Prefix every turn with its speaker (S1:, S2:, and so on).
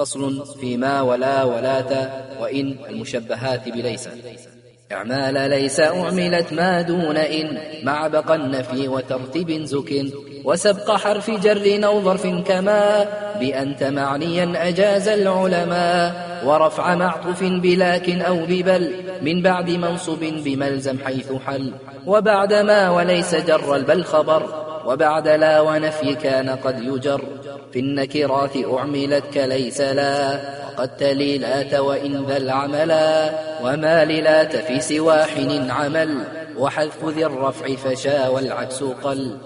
S1: فصل فيما ولا ولاة وإن المشبهات بليس. إعمال ليس أعملت ما دون إن مع بقى النفي وترتيب زك وسبق حرف جر أو ظرف كما بأنت معنيا أجاز العلماء ورفع معطف بلاكن أو ببل من بعد منصب بملزم حيث حل وبعد ما وليس جر البل خبر. وبعد لا ونفي كان قد يجر. في النكرات أعملت كليس لا. وقد تلي لات وإن ذا العملا وما للات في سواحن عمل. وحذف ذي الرفع فشا والعكس قل.